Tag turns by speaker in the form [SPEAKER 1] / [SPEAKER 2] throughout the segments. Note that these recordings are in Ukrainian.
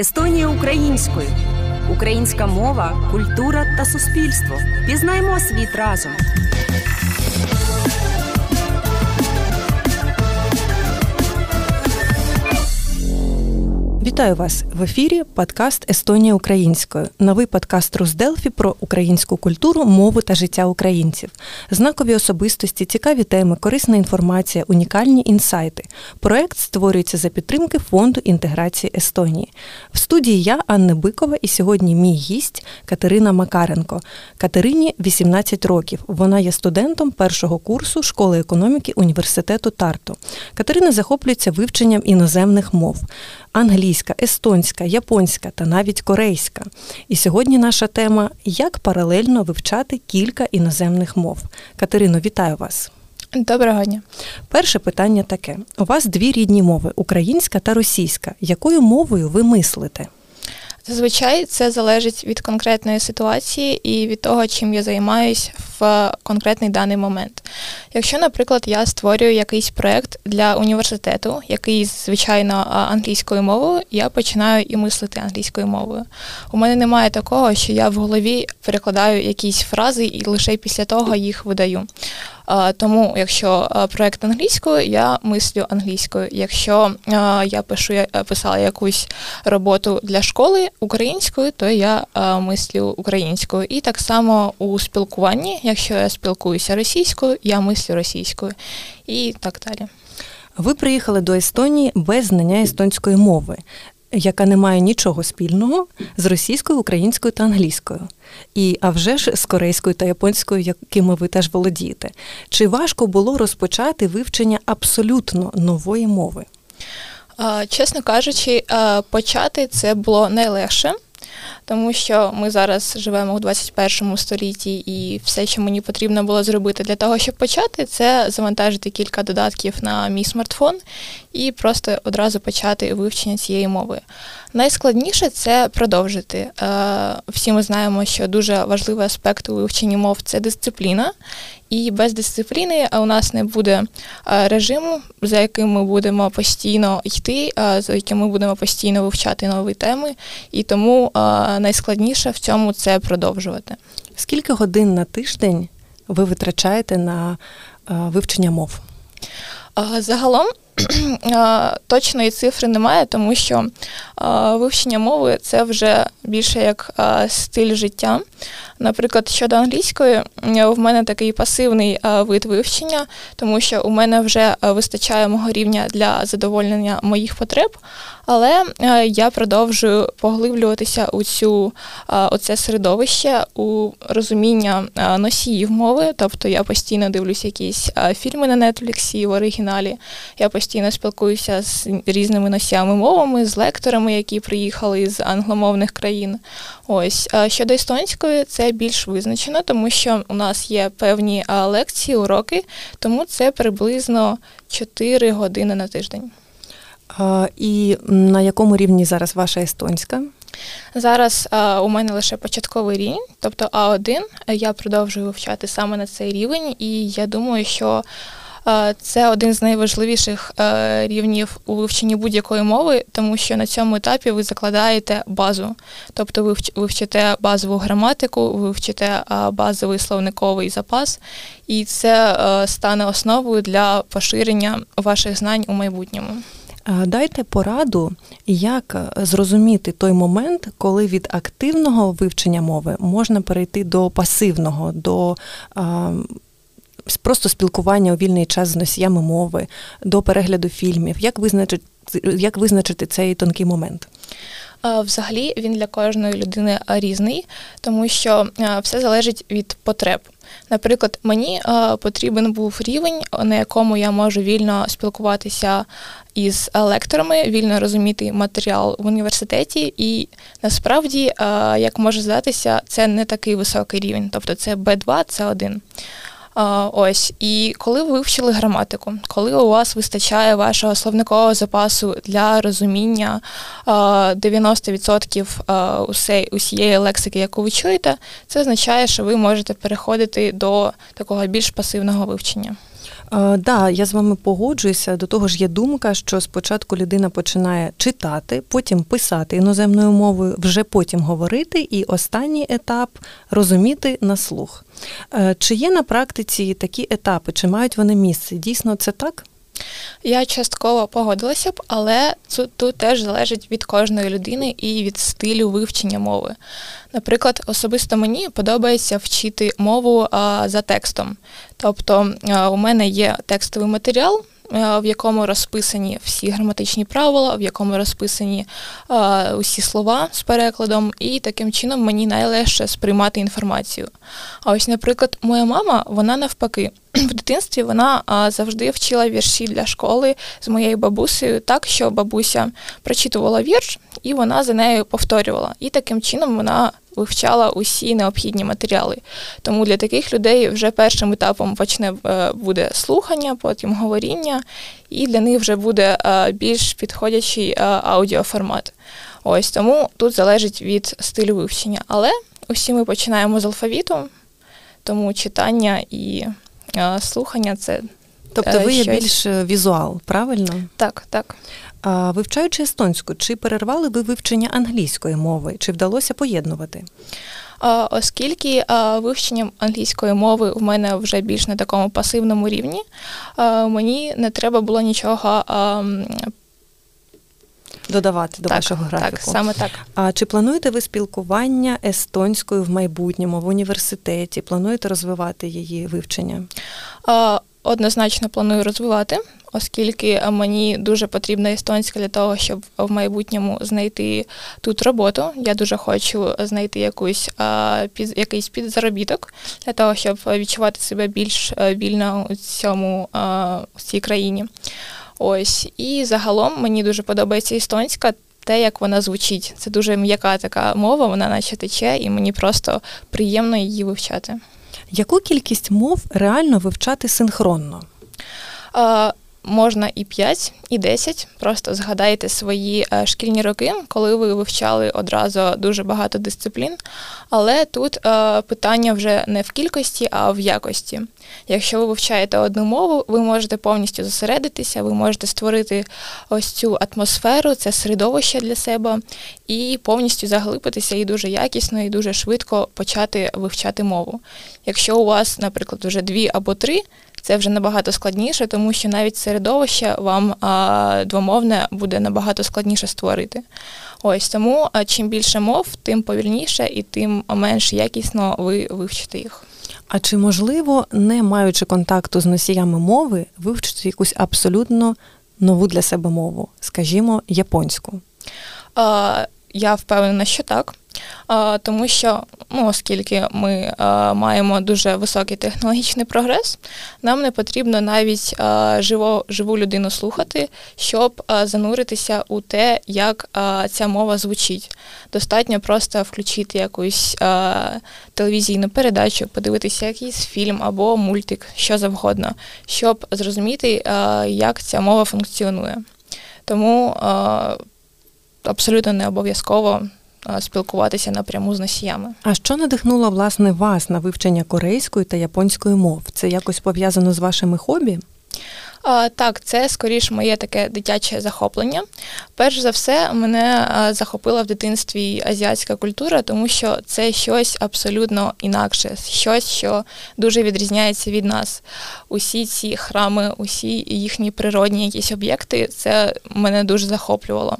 [SPEAKER 1] Естонія українською. Українська мова, культура та суспільство. Пізнаймо світ разом.
[SPEAKER 2] Вітаю вас в ефірі. Подкаст Естонія українською. Новий подкаст Русделфі про українську культуру, мову та життя українців, знакові особистості, цікаві теми, корисна інформація, унікальні інсайти. Проект створюється за підтримки фонду інтеграції Естонії. В студії я Анна Бикова, і сьогодні мій гість Катерина Макаренко. Катерині 18 років. Вона є студентом першого курсу школи економіки університету Тарту. Катерина захоплюється вивченням іноземних мов англійська, естонська, японська та навіть корейська. І сьогодні наша тема як паралельно вивчати кілька іноземних мов. Катерино, вітаю вас.
[SPEAKER 3] Доброго дня.
[SPEAKER 2] Перше питання таке: у вас дві рідні мови українська та російська. Якою мовою ви мислите?
[SPEAKER 3] Зазвичай це залежить від конкретної ситуації і від того, чим я займаюсь в конкретний даний момент. Якщо, наприклад, я створюю якийсь проєкт для університету, який, звичайно, англійською мовою, я починаю і мислити англійською мовою. У мене немає такого, що я в голові перекладаю якісь фрази і лише після того їх видаю. Тому, якщо проєкт англійською, я мислю англійською. Якщо я пишу я писала якусь роботу для школи українською, то я мислю українською. І так само у спілкуванні, якщо я спілкуюся російською, я мислю російською і так далі.
[SPEAKER 2] Ви приїхали до Естонії без знання естонської мови яка не має нічого спільного з російською, українською та англійською, і а вже ж з корейською та японською, якими ви теж володієте. Чи важко було розпочати вивчення абсолютно нової мови?
[SPEAKER 3] Чесно кажучи, почати це було найлегше тому що ми зараз живемо у 21 столітті, і все, що мені потрібно було зробити для того, щоб почати, це завантажити кілька додатків на мій смартфон і просто одразу почати вивчення цієї мови. Найскладніше це продовжити. Е, всі ми знаємо, що дуже важливий аспект у вивченні мов це дисципліна. І без дисципліни у нас не буде е, режиму, за яким ми будемо постійно йти, е, за яким ми будемо постійно вивчати нові теми. І тому найскладніше в цьому це продовжувати.
[SPEAKER 2] Скільки годин на тиждень ви витрачаєте на вивчення мов?
[SPEAKER 3] Загалом точної цифри немає, тому що вивчення мови це вже більше як стиль життя. Наприклад, щодо англійської, в мене такий пасивний вид вивчення, тому що у мене вже вистачає мого рівня для задоволення моїх потреб, але я продовжую поглиблюватися у цю оце середовище, у розуміння носіїв мови. Тобто я постійно дивлюся якісь фільми на Нетфліксі в оригіналі. Я постійно спілкуюся з різними носіями мовами, з лекторами, які приїхали з англомовних країн. Ось щодо естонської, це більш визначено, тому що у нас є певні лекції, уроки, тому це приблизно 4 години на тиждень.
[SPEAKER 2] І на якому рівні зараз ваша естонська?
[SPEAKER 3] Зараз а, у мене лише початковий рівень, тобто А1. Я продовжую вивчати саме на цей рівень, і я думаю, що це один з найважливіших е, рівнів у вивченні будь-якої мови, тому що на цьому етапі ви закладаєте базу. Тобто ви вчите базову граматику, ви вчите базовий словниковий запас, і це е, стане основою для поширення ваших знань у майбутньому.
[SPEAKER 2] Дайте пораду, як зрозуміти той момент, коли від активного вивчення мови можна перейти до пасивного, до просто спілкування у вільний час з носіями мови, до перегляду фільмів. Як визначити, як визначити цей тонкий момент?
[SPEAKER 3] Взагалі він для кожної людини різний, тому що все залежить від потреб. Наприклад, мені потрібен був рівень, на якому я можу вільно спілкуватися із лекторами, вільно розуміти матеріал в університеті, і насправді, як може здатися, це не такий високий рівень, тобто це Б2, це 1 Ось, і коли ви вивчили граматику, коли у вас вистачає вашого словникового запасу для розуміння 90% усієї лексики, яку ви чуєте, це означає, що ви можете переходити до такого більш пасивного вивчення.
[SPEAKER 2] Так, да, я з вами погоджуюся. До того ж, є думка, що спочатку людина починає читати, потім писати іноземною мовою, вже потім говорити, і останній етап розуміти на слух. Е, чи є на практиці такі етапи, чи мають вони місце? Дійсно, це так?
[SPEAKER 3] Я частково погодилася б, але тут, тут теж залежить від кожної людини і від стилю вивчення мови. Наприклад, особисто мені подобається вчити мову а, за текстом. Тобто а, у мене є текстовий матеріал, в якому розписані всі граматичні правила, в якому розписані е, усі слова з перекладом, і таким чином мені найлегше сприймати інформацію. А ось, наприклад, моя мама, вона навпаки. В дитинстві вона завжди вчила вірші для школи з моєю бабусею, так що бабуся прочитувала вірш, і вона за нею повторювала. І таким чином вона вивчала усі необхідні матеріали. Тому для таких людей вже першим етапом почне е, буде слухання, потім говоріння, і для них вже буде е, більш підходячий е, аудіоформат. Ось тому тут залежить від стилю вивчення. Але усі ми починаємо з алфавіту, тому читання і слухання це.
[SPEAKER 2] Тобто ви є щось... більш візуал, правильно?
[SPEAKER 3] Так, так.
[SPEAKER 2] А Вивчаючи естонську, чи перервали ви вивчення англійської мови? Чи вдалося поєднувати?
[SPEAKER 3] Оскільки вивчення англійської мови в мене вже більш на такому пасивному рівні, мені не треба було нічого.
[SPEAKER 2] Додавати до
[SPEAKER 3] так,
[SPEAKER 2] вашого графіку.
[SPEAKER 3] Так, саме так.
[SPEAKER 2] А чи плануєте ви спілкування естонською в майбутньому в університеті? Плануєте розвивати її вивчення?
[SPEAKER 3] Однозначно планую розвивати оскільки мені дуже потрібна естонська для того, щоб в майбутньому знайти тут роботу. Я дуже хочу знайти якусь під якийсь підзаробіток для того, щоб відчувати себе більш вільно у цьому в цій країні. Ось і загалом мені дуже подобається естонська. Те, як вона звучить, це дуже м'яка така мова, вона наче тече, і мені просто приємно її вивчати.
[SPEAKER 2] Яку кількість мов реально вивчати синхронно?
[SPEAKER 3] Можна і 5, і 10. Просто згадайте свої е, шкільні роки, коли ви вивчали одразу дуже багато дисциплін. Але тут е, питання вже не в кількості, а в якості. Якщо ви вивчаєте одну мову, ви можете повністю зосередитися, ви можете створити ось цю атмосферу, це середовище для себе, і повністю заглибитися і дуже якісно, і дуже швидко почати вивчати мову. Якщо у вас, наприклад, вже дві або три. Це вже набагато складніше, тому що навіть середовище вам а, двомовне буде набагато складніше створити. Ось тому а, чим більше мов, тим повільніше і тим менш якісно ви вивчите їх.
[SPEAKER 2] А чи можливо, не маючи контакту з носіями мови, вивчити якусь абсолютно нову для себе мову, скажімо, японську?
[SPEAKER 3] А, Я впевнена, що так тому що, ну, оскільки ми маємо дуже високий технологічний прогрес, нам не потрібно навіть живо, живу людину слухати, щоб зануритися у те, як ця мова звучить. Достатньо просто включити якусь телевізійну передачу, подивитися якийсь фільм або мультик, що завгодно, щоб зрозуміти, як ця мова функціонує. Тому абсолютно не обов'язково спілкуватися напряму з носіями.
[SPEAKER 2] А що надихнуло власне вас на вивчення корейської та японської мов? Це якось пов'язано з вашими хобі?
[SPEAKER 3] Так, це скоріш моє таке дитяче захоплення. Перш за все, мене захопила в дитинстві азіатська культура, тому що це щось абсолютно інакше, щось, що дуже відрізняється від нас. Усі ці храми, усі їхні природні якісь об'єкти, це мене дуже захоплювало.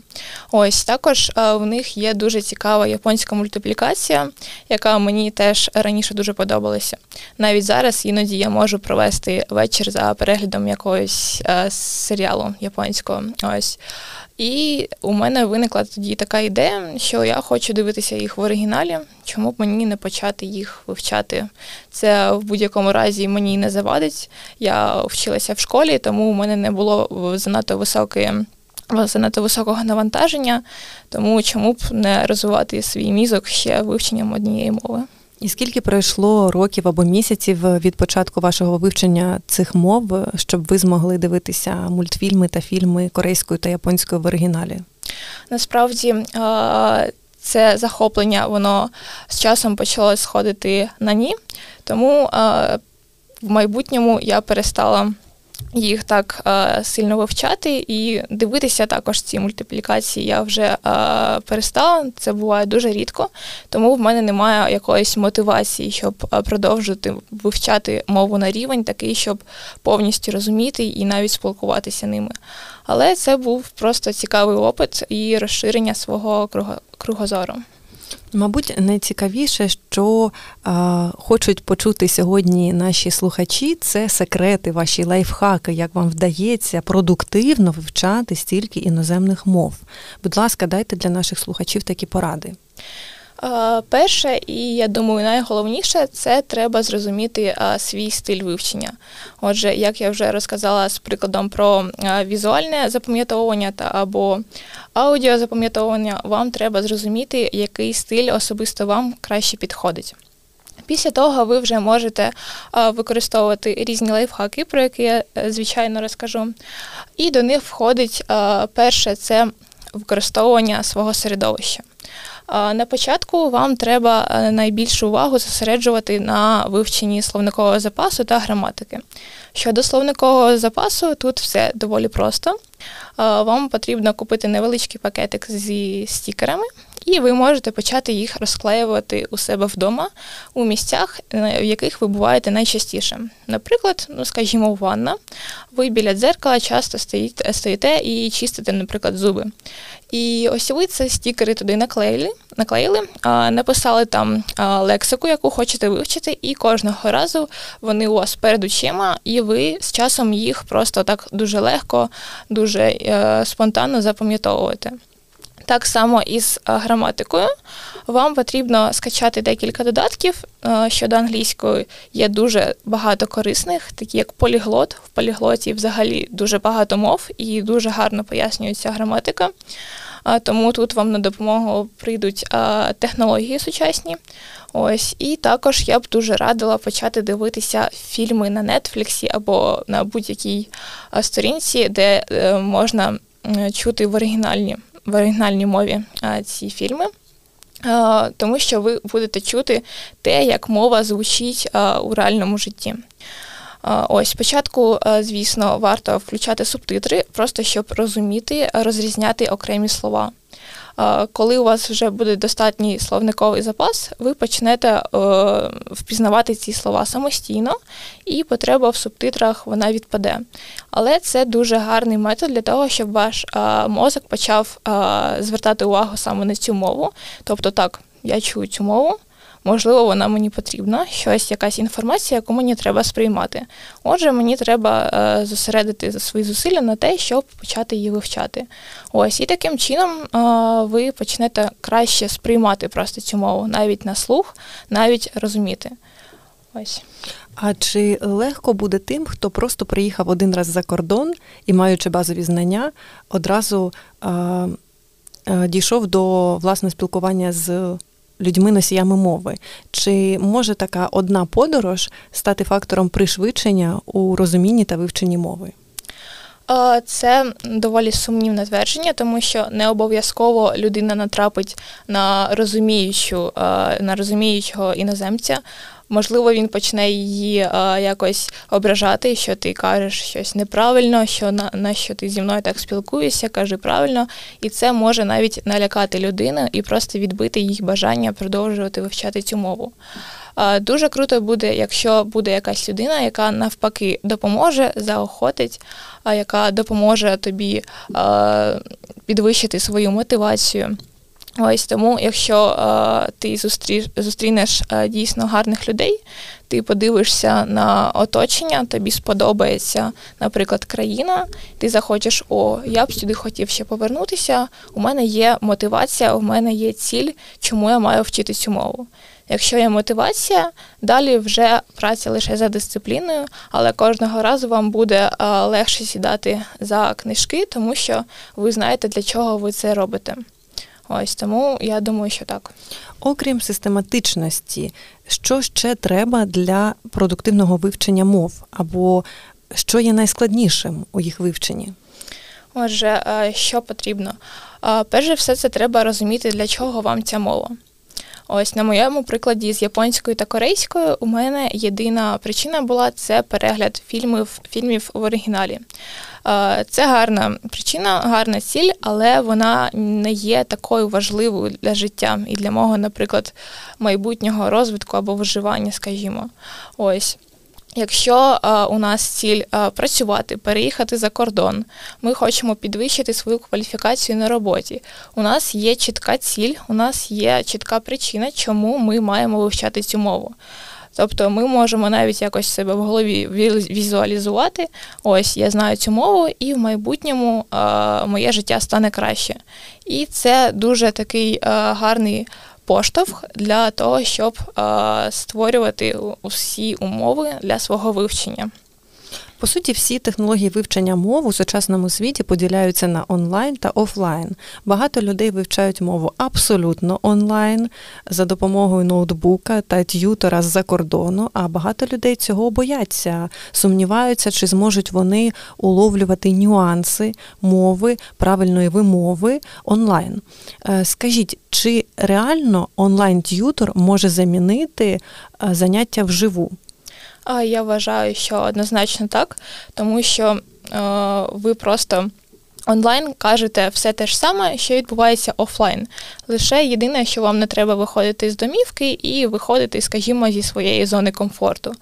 [SPEAKER 3] Ось також в них є дуже цікава японська мультиплікація, яка мені теж раніше дуже подобалася. Навіть зараз іноді я можу провести вечір за переглядом якоїсь якогось е, серіалу японського. Ось. І у мене виникла тоді така ідея, що я хочу дивитися їх в оригіналі, чому б мені не почати їх вивчати. Це в будь-якому разі мені не завадить. Я вчилася в школі, тому у мене не було занадто високої. Занадто високого навантаження, тому чому б не розвивати свій мізок ще вивченням однієї мови.
[SPEAKER 2] І скільки пройшло років або місяців від початку вашого вивчення цих мов, щоб ви змогли дивитися мультфільми та фільми корейською та японською в оригіналі?
[SPEAKER 3] Насправді це захоплення, воно з часом почало сходити на ні, тому в майбутньому я перестала їх так е, сильно вивчати і дивитися також ці мультиплікації я вже е, перестала. Це буває дуже рідко, тому в мене немає якоїсь мотивації, щоб е, продовжувати вивчати мову на рівень, такий, щоб повністю розуміти і навіть спілкуватися ними. Але це був просто цікавий опит і розширення свого кругозору.
[SPEAKER 2] Мабуть, найцікавіше, що е, хочуть почути сьогодні наші слухачі, це секрети, ваші лайфхаки, як вам вдається продуктивно вивчати стільки іноземних мов. Будь ласка, дайте для наших слухачів такі поради.
[SPEAKER 3] Перше, і я думаю, найголовніше це треба зрозуміти свій стиль вивчення. Отже, як я вже розказала з прикладом про візуальне запам'ятовування та або аудіозапам'ятовування, вам треба зрозуміти, який стиль особисто вам краще підходить. Після того ви вже можете використовувати різні лайфхаки, про які я е, звичайно розкажу. І до них входить перше це використовування свого середовища. На початку вам треба е, найбільшу увагу зосереджувати на вивченні словникового запасу та граматики. Щодо словникового запасу, тут все доволі просто. Вам потрібно купити невеличкий пакетик зі стікерами, і ви можете почати їх розклеювати у себе вдома у місцях, в яких ви буваєте найчастіше. Наприклад, ну скажімо, ванна. Ви біля дзеркала часто стоїте, стоїте і чистите, наприклад, зуби. І ось ви ці стікери туди наклеїли, наклеїли, написали там лексику, яку хочете вивчити, і кожного разу вони у вас перед очима, і ви з часом їх просто так дуже легко, дуже е, спонтанно запам'ятовуєте. Так само із граматикою. Вам потрібно скачати декілька додатків. Щодо англійської є дуже багато корисних, такі як поліглот. В поліглоті взагалі дуже багато мов і дуже гарно пояснюється граматика. Тому тут вам на допомогу прийдуть технології сучасні. Ось, І також я б дуже радила почати дивитися фільми на Нетфліксі або на будь-якій сторінці, де е, можна чути в оригінальній в оригінальній мові ці фільми. Тому що ви будете чути те, як мова звучить у реальному житті. Ось спочатку, звісно, варто включати субтитри, просто щоб розуміти, розрізняти окремі слова. Коли у вас вже буде достатній словниковий запас, ви почнете е, впізнавати ці слова самостійно, і потреба в субтитрах вона відпаде. Але це дуже гарний метод для того, щоб ваш мозок почав звертати увагу саме на цю мову. Тобто, так, я чую цю мову можливо, вона мені потрібна, щось, якась інформація, яку мені треба сприймати. Отже, мені треба е, зосередити свої зусилля на те, щоб почати її вивчати. Ось і таким чином е, ви почнете краще сприймати просто цю мову, навіть на слух, навіть розуміти. Ось.
[SPEAKER 2] А чи легко буде тим, хто просто приїхав один раз за кордон і, маючи базові знання, одразу е, е, дійшов до власне спілкування з людьми-носіями мови. Чи може така одна подорож стати фактором пришвидшення у розумінні та вивченні мови?
[SPEAKER 3] Це доволі сумнівне твердження, тому що не обов'язково людина натрапить на розуміючу, на розуміючого іноземця. Можливо, він почне її а, якось ображати, що ти кажеш щось неправильно, що на, на що ти зі мною так спілкуєшся, кажи правильно, і це може навіть налякати людину і просто відбити їх бажання продовжувати вивчати цю мову. А, дуже круто буде, якщо буде якась людина, яка навпаки допоможе, заохотить, а яка допоможе тобі а, підвищити свою мотивацію. Ось тому, якщо е, ти зустрі, зустрінеш е, дійсно гарних людей, ти подивишся на оточення, тобі сподобається, наприклад, країна, ти захочеш, о, я б сюди хотів ще повернутися. У мене є мотивація, у мене є ціль, чому я маю вчити цю мову. Якщо є мотивація, далі вже праця лише за дисципліною, але кожного разу вам буде е, легше сідати за книжки, тому що ви знаєте, для чого ви це робите. Ось тому я думаю, що так.
[SPEAKER 2] Окрім систематичності, що ще треба для продуктивного вивчення мов, або що є найскладнішим у їх вивченні?
[SPEAKER 3] Отже, е, що потрібно? Перш за все, це треба розуміти, для чого вам ця мова. Ось на моєму прикладі з японською та корейською у мене єдина причина була це перегляд фільмів фільмів в оригіналі. Е, це гарна причина, гарна ціль, але вона не є такою важливою для життя і для мого, наприклад, майбутнього розвитку або виживання, скажімо. Ось. Якщо а, у нас ціль а, працювати, переїхати за кордон, ми хочемо підвищити свою кваліфікацію на роботі. У нас є чітка ціль, у нас є чітка причина, чому ми маємо вивчати цю мову. Тобто ми можемо навіть якось себе в голові візуалізувати. Ось я знаю цю мову, і в майбутньому а, моє життя стане краще. І це дуже такий а, гарний поштовх для того, щоб створювати усі умови для свого вивчення.
[SPEAKER 2] По суті, всі технології вивчення мов у сучасному світі поділяються на онлайн та офлайн. Багато людей вивчають мову абсолютно онлайн за допомогою ноутбука та т'ютора з-за кордону, а багато людей цього бояться, сумніваються, чи зможуть вони уловлювати нюанси мови, правильної вимови онлайн. Е, скажіть, чи реально онлайн-т'ютор може замінити е, заняття вживу?
[SPEAKER 3] Я вважаю, що однозначно так, тому що е, ви просто онлайн кажете все те ж саме, що відбувається офлайн. Лише єдине, що вам не треба виходити з домівки і виходити, скажімо, зі своєї зони комфорту.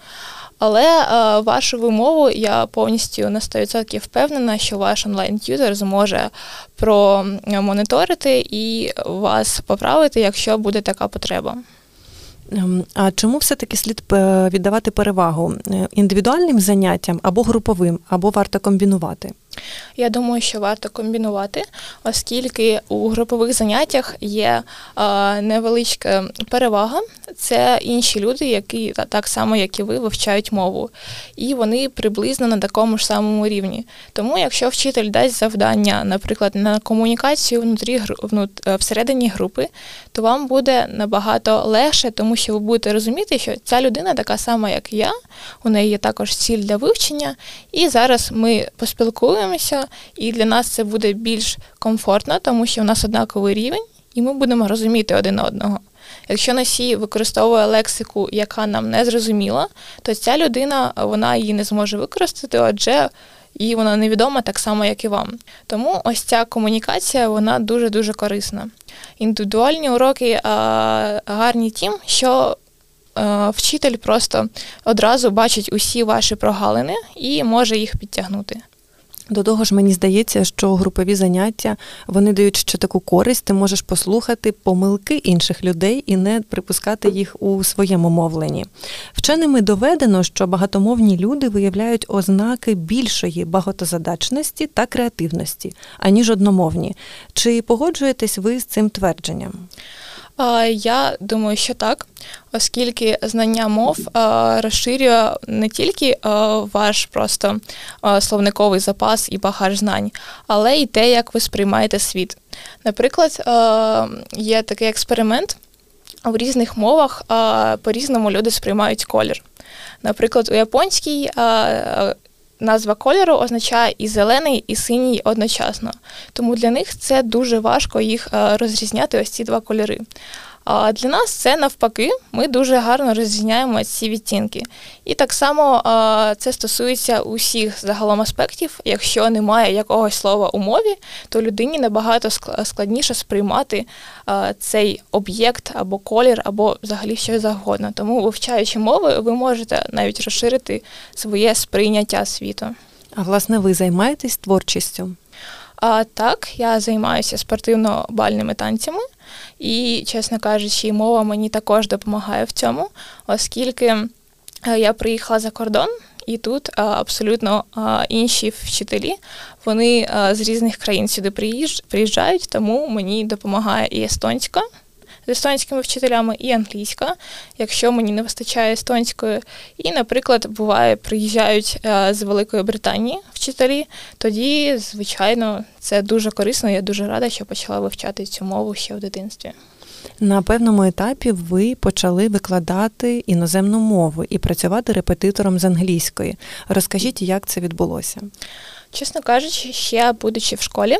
[SPEAKER 3] Але е, вашу вимову я повністю на 100% впевнена, що ваш онлайн-т'ютер зможе промоніторити і вас поправити, якщо буде така потреба.
[SPEAKER 2] Ем, а чому все-таки слід е, віддавати перевагу е, індивідуальним заняттям або груповим, або варто комбінувати?
[SPEAKER 3] Я думаю, що варто комбінувати, оскільки у групових заняттях є невеличка перевага. Це інші люди, які так само, як і ви, вивчають мову, і вони приблизно на такому ж самому рівні. Тому, якщо вчитель дасть завдання, наприклад, на комунікацію внутрі е, всередині групи, то вам буде набагато легше, тому що ви будете розуміти, що ця людина така сама, як я, у неї є також ціль для вивчення, і зараз ми поспілкуємося спілкуємося, і для нас це буде більш комфортно, тому що в нас однаковий рівень, і ми будемо розуміти один одного. Якщо носій використовує лексику, яка нам не зрозуміла, то ця людина вона її не зможе використати, адже їй вона невідома так само, як і вам. Тому ось ця комунікація вона дуже дуже корисна. Індивідуальні уроки гарні тим, що вчитель просто одразу бачить усі ваші прогалини і може їх підтягнути.
[SPEAKER 2] До того ж, мені здається, що групові заняття вони дають ще таку користь, ти можеш послухати помилки інших людей і не припускати їх у своєму мовленні. Вченими доведено, що багатомовні люди виявляють ознаки більшої багатозадачності та креативності, аніж одномовні. Чи погоджуєтесь ви з цим твердженням?
[SPEAKER 3] Я думаю, що так, оскільки знання мов розширює не тільки ваш просто словниковий запас і багаж знань, але й те, як ви сприймаєте світ. Наприклад, є такий експеримент. В різних мовах по-різному люди сприймають колір. Наприклад, у японській назва кольору означає і зелений, і синій одночасно. Тому для них це дуже важко їх е, розрізняти ось ці два кольори. А для нас це навпаки, ми дуже гарно розрізняємо ці відтінки. І так само це стосується усіх загалом аспектів. Якщо немає якогось слова у мові, то людині набагато складніше сприймати цей об'єкт або колір, або взагалі щось завгодно. Тому, вивчаючи мови, ви можете навіть розширити своє сприйняття світу.
[SPEAKER 2] А власне, ви займаєтесь творчістю?
[SPEAKER 3] А так, я займаюся спортивно-бальними танцями, і, чесно кажучи, мова мені також допомагає в цьому, оскільки е, я приїхала за кордон. І тут а, абсолютно а, інші вчителі, вони з різних країн сюди приїжджають, тому мені допомагає і естонська з естонськими вчителями, і англійська, якщо мені не вистачає естонської. І, наприклад, буває, приїжджають е, з Великої Британії вчителі, тоді, звичайно, це дуже корисно. Я дуже рада, що почала вивчати цю мову ще в дитинстві.
[SPEAKER 2] На певному етапі ви почали викладати іноземну мову і працювати репетитором з англійської. Розкажіть, як це відбулося?
[SPEAKER 3] Чесно кажучи, ще будучи в школі,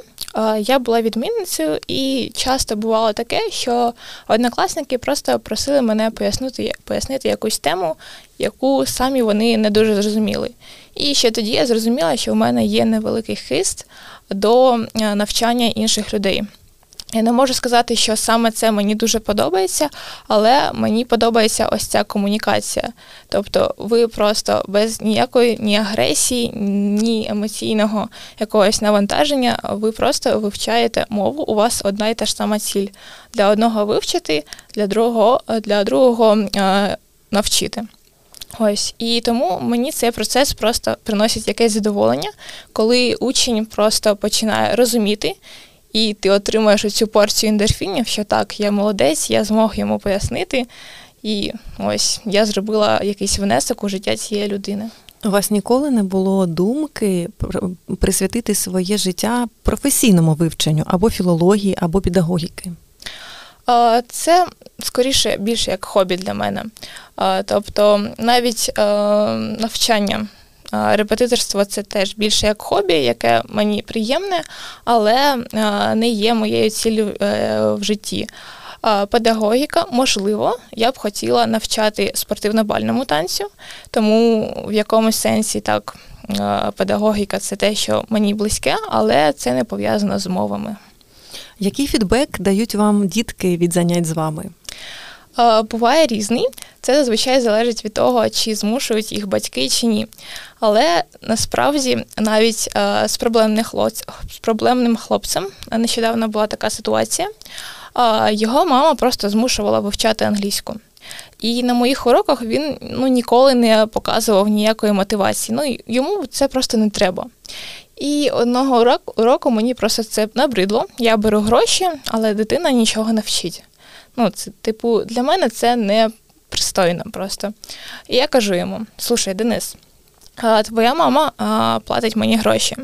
[SPEAKER 3] я була відмінницею, і часто бувало таке, що однокласники просто просили мене пояснити пояснити якусь тему, яку самі вони не дуже зрозуміли. І ще тоді я зрозуміла, що в мене є невеликий хист до навчання інших людей. Я не можу сказати, що саме це мені дуже подобається, але мені подобається ось ця комунікація. Тобто, ви просто без ніякої ні агресії, ні емоційного якогось навантаження, ви просто вивчаєте мову. У вас одна і та ж сама ціль для одного вивчити, для другого для другого е, навчити. Ось і тому мені цей процес просто приносить якесь задоволення, коли учень просто починає розуміти і ти отримаєш цю порцію ендорфінів, що так, я молодець, я змог йому пояснити. І ось я зробила якийсь внесок у життя цієї людини.
[SPEAKER 2] У вас ніколи не було думки присвятити своє життя професійному вивченню або філології, або педагогіки?
[SPEAKER 3] Це скоріше більше як хобі для мене. Тобто навіть навчання Репетиторство це теж більше як хобі, яке мені приємне, але не є моєю ціллю е, в житті. Педагогіка, можливо, я б хотіла навчати спортивно-бальному танцю, тому в якомусь сенсі так педагогіка це те, що мені близьке, але це не пов'язано з мовами.
[SPEAKER 2] Який фідбек дають вам дітки від занять з вами?
[SPEAKER 3] Буває різний. Це зазвичай залежить від того, чи змушують їх батьки чи ні. Але насправді навіть з проблемним хлопцем, з проблемним хлопцем нещодавно була така ситуація. Його мама просто змушувала вивчати англійську. І на моїх уроках він ну, ніколи не показував ніякої мотивації. Ну, Йому це просто не треба. І одного уроку мені просто це набридло. Я беру гроші, але дитина нічого не вчить. Ну, це, типу, для мене це не пристойно просто. І я кажу йому: слушай, Денис, твоя мама платить мені гроші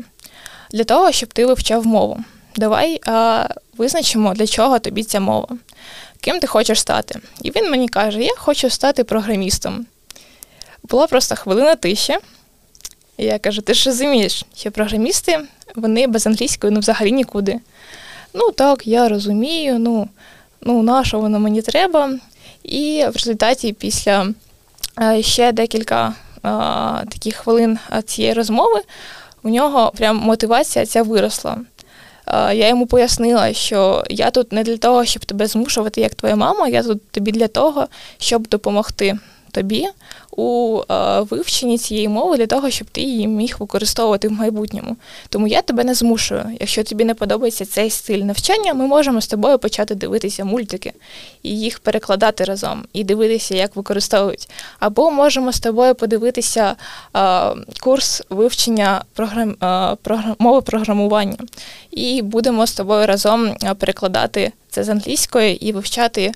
[SPEAKER 3] для того, щоб ти вивчав мову. Давай визначимо, для чого тобі ця мова. Ким ти хочеш стати? І він мені каже: Я хочу стати програмістом. Була просто хвилина тиші. І я кажу: ти ж розумієш, що програмісти вони без англійської ну, взагалі нікуди. Ну так, я розумію, ну ну на що воно мені треба. І в результаті після е, ще декілька е, таких хвилин е, цієї розмови у нього прям мотивація ця виросла. Я йому пояснила, що я тут не для того, щоб тебе змушувати, як твоя мама, я тут тобі для того, щоб допомогти тобі у е, вивченні цієї мови для того, щоб ти її міг використовувати в майбутньому. Тому я тебе не змушую. Якщо тобі не подобається цей стиль навчання, ми можемо з тобою почати дивитися мультики і їх перекладати разом, і дивитися, як використовують. Або можемо з тобою подивитися е, курс вивчення програм, е, мови програмування, і будемо з тобою разом перекладати це з англійської і вивчати,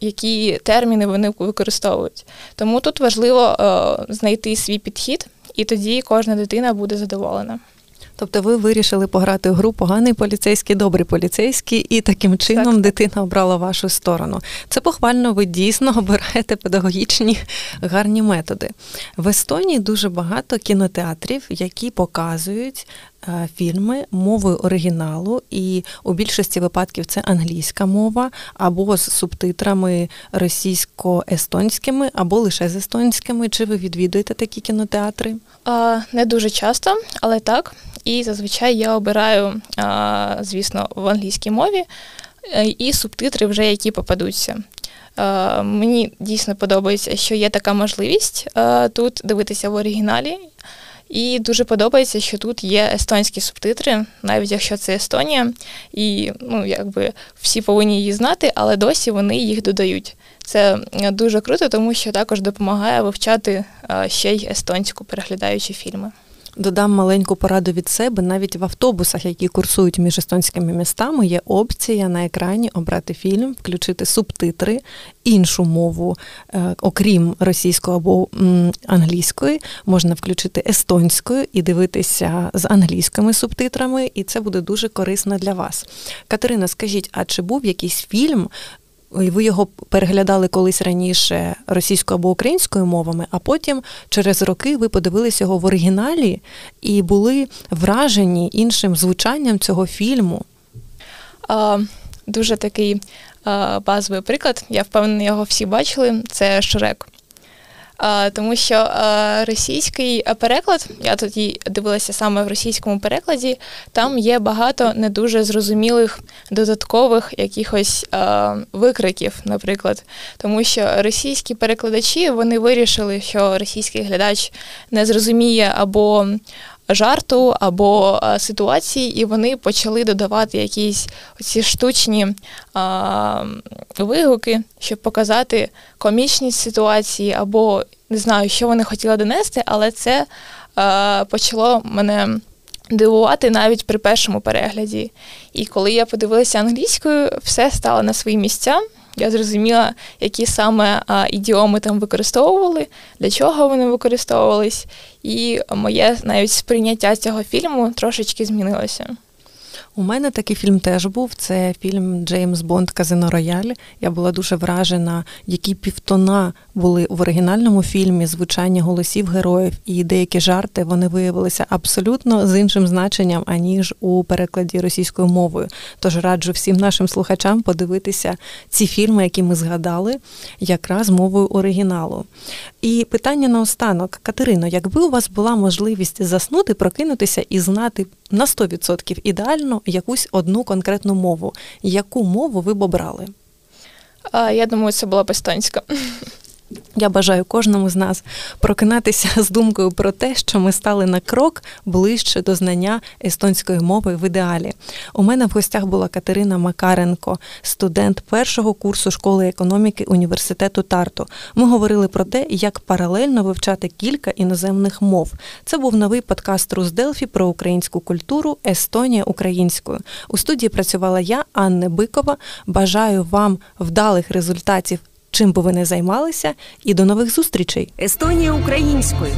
[SPEAKER 3] які терміни вони використовують. Тому тут важливо е, знайти свій підхід, і тоді кожна дитина буде задоволена.
[SPEAKER 2] Тобто ви вирішили пограти в гру поганий поліцейський, добрий поліцейський, і таким чином так. дитина обрала вашу сторону. Це похвально, ви дійсно обираєте педагогічні гарні методи. В Естонії дуже багато кінотеатрів, які показують фільми мовою оригіналу, і у більшості випадків це англійська мова, або з субтитрами російсько-естонськими, або лише з естонськими. Чи ви відвідуєте такі кінотеатри?
[SPEAKER 3] Не дуже часто, але так. І зазвичай я обираю, звісно, в англійській мові е, і субтитри вже які попадуться. Мені дійсно подобається, що є така можливість тут дивитися в оригіналі. І дуже подобається, що тут є естонські субтитри, навіть якщо це Естонія, і ну якби всі повинні її знати, але досі вони їх додають. Це дуже круто, тому що також допомагає вивчати ще й естонську, переглядаючи фільми.
[SPEAKER 2] Додам маленьку пораду від себе. Навіть в автобусах, які курсують між естонськими містами, є опція на екрані обрати фільм, включити субтитри, іншу мову, е, окрім російської або англійської, можна включити естонською і дивитися з англійськими субтитрами, і це буде дуже корисно для вас. Катерина, скажіть, а чи був якийсь фільм? Ви його переглядали колись раніше російською або українською мовами, а потім через роки ви подивилися його в оригіналі і були вражені іншим звучанням цього фільму.
[SPEAKER 3] А, Дуже такий а, базовий приклад. Я впевнена, його всі бачили. Це Шрек. Тому що російський переклад, я тоді дивилася саме в російському перекладі, там є багато не дуже зрозумілих додаткових якихось викриків, наприклад. Тому що російські перекладачі вони вирішили, що російський глядач не зрозуміє або жарту або ситуації, і вони почали додавати якісь оці штучні а, вигуки, щоб показати комічність ситуації, або не знаю, що вони хотіли донести, але це а, почало мене. Дивувати навіть при першому перегляді. І коли я подивилася англійською, все стало на свої місця. Я зрозуміла, які саме а, ідіоми там використовували, для чого вони використовувались, і моє навіть сприйняття цього фільму трошечки змінилося.
[SPEAKER 2] У мене такий фільм теж був. Це фільм Джеймс Бонд Казино Рояль. Я була дуже вражена, які півтона були в оригінальному фільмі, звучання голосів героїв і деякі жарти вони виявилися абсолютно з іншим значенням, аніж у перекладі російською мовою. Тож раджу всім нашим слухачам подивитися ці фільми, які ми згадали, якраз мовою оригіналу. І питання наостанок, Катерино, якби у вас була можливість заснути, прокинутися і знати на 100% ідеально якусь одну конкретну мову, яку мову ви б обрали?
[SPEAKER 3] Я думаю, це була б естонська.
[SPEAKER 2] Я бажаю кожному з нас прокинатися з думкою про те, що ми стали на крок ближче до знання естонської мови в ідеалі. У мене в гостях була Катерина Макаренко, студент першого курсу школи економіки університету Тарту. Ми говорили про те, як паралельно вивчати кілька іноземних мов. Це був новий подкаст Русделфі про українську культуру Естонія українською. У студії працювала я, Анна Бикова. Бажаю вам вдалих результатів чим би ви не займалися, і до нових зустрічей.
[SPEAKER 1] Естонія українською.